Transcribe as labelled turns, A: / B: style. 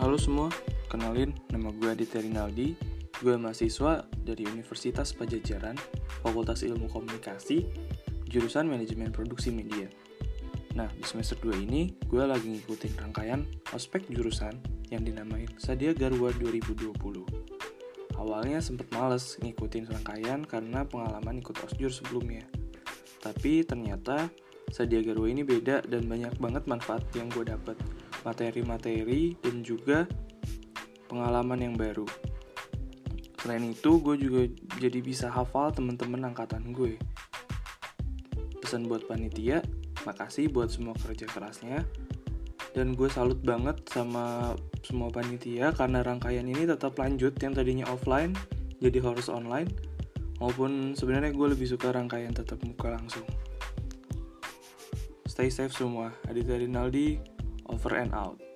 A: Halo semua, kenalin nama gue Aditya Rinaldi Gue mahasiswa dari Universitas Pajajaran, Fakultas Ilmu Komunikasi, jurusan Manajemen Produksi Media. Nah, di semester 2 ini, gue lagi ngikutin rangkaian ospek jurusan yang dinamain Sadia Garwa 2020. Awalnya sempet males ngikutin rangkaian karena pengalaman ikut osjur sebelumnya. Tapi ternyata Sadia Garwa ini beda dan banyak banget manfaat yang gue dapet. Materi-materi dan juga pengalaman yang baru. Selain itu, gue juga jadi bisa hafal temen-temen angkatan gue. Pesan buat panitia, makasih buat semua kerja kerasnya. Dan gue salut banget sama semua panitia karena rangkaian ini tetap lanjut yang tadinya offline jadi harus online. Maupun sebenarnya gue lebih suka rangkaian tetap muka langsung. Stay safe semua. Aditya Rinaldi, over and out.